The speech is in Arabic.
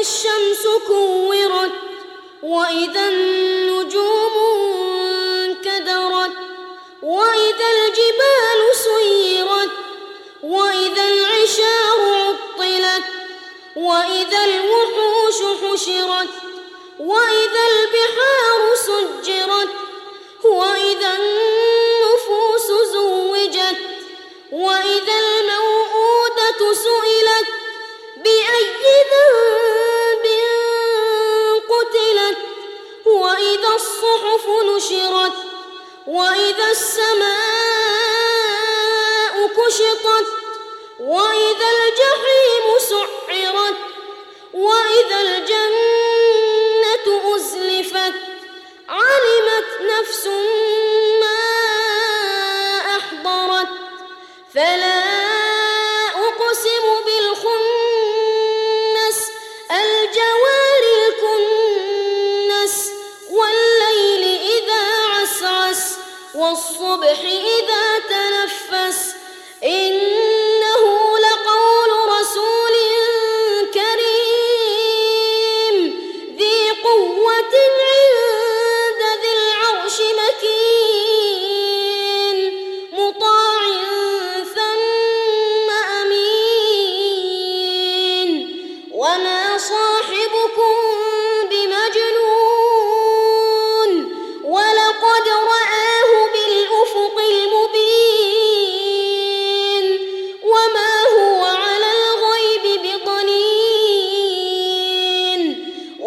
الشمس كورت وإذا النجوم انكدرت وإذا الجبال سيرت وإذا العشار عطلت وإذا الوحوش حشرت وإذا البحار سجرت وإذا وإذا الصحف نشرت وإذا السماء كشطت وإذا الجحيم سعرت وإذا الجنة أزلفت علمت نفس ما أحضرت فلا والصبح إذا تنفس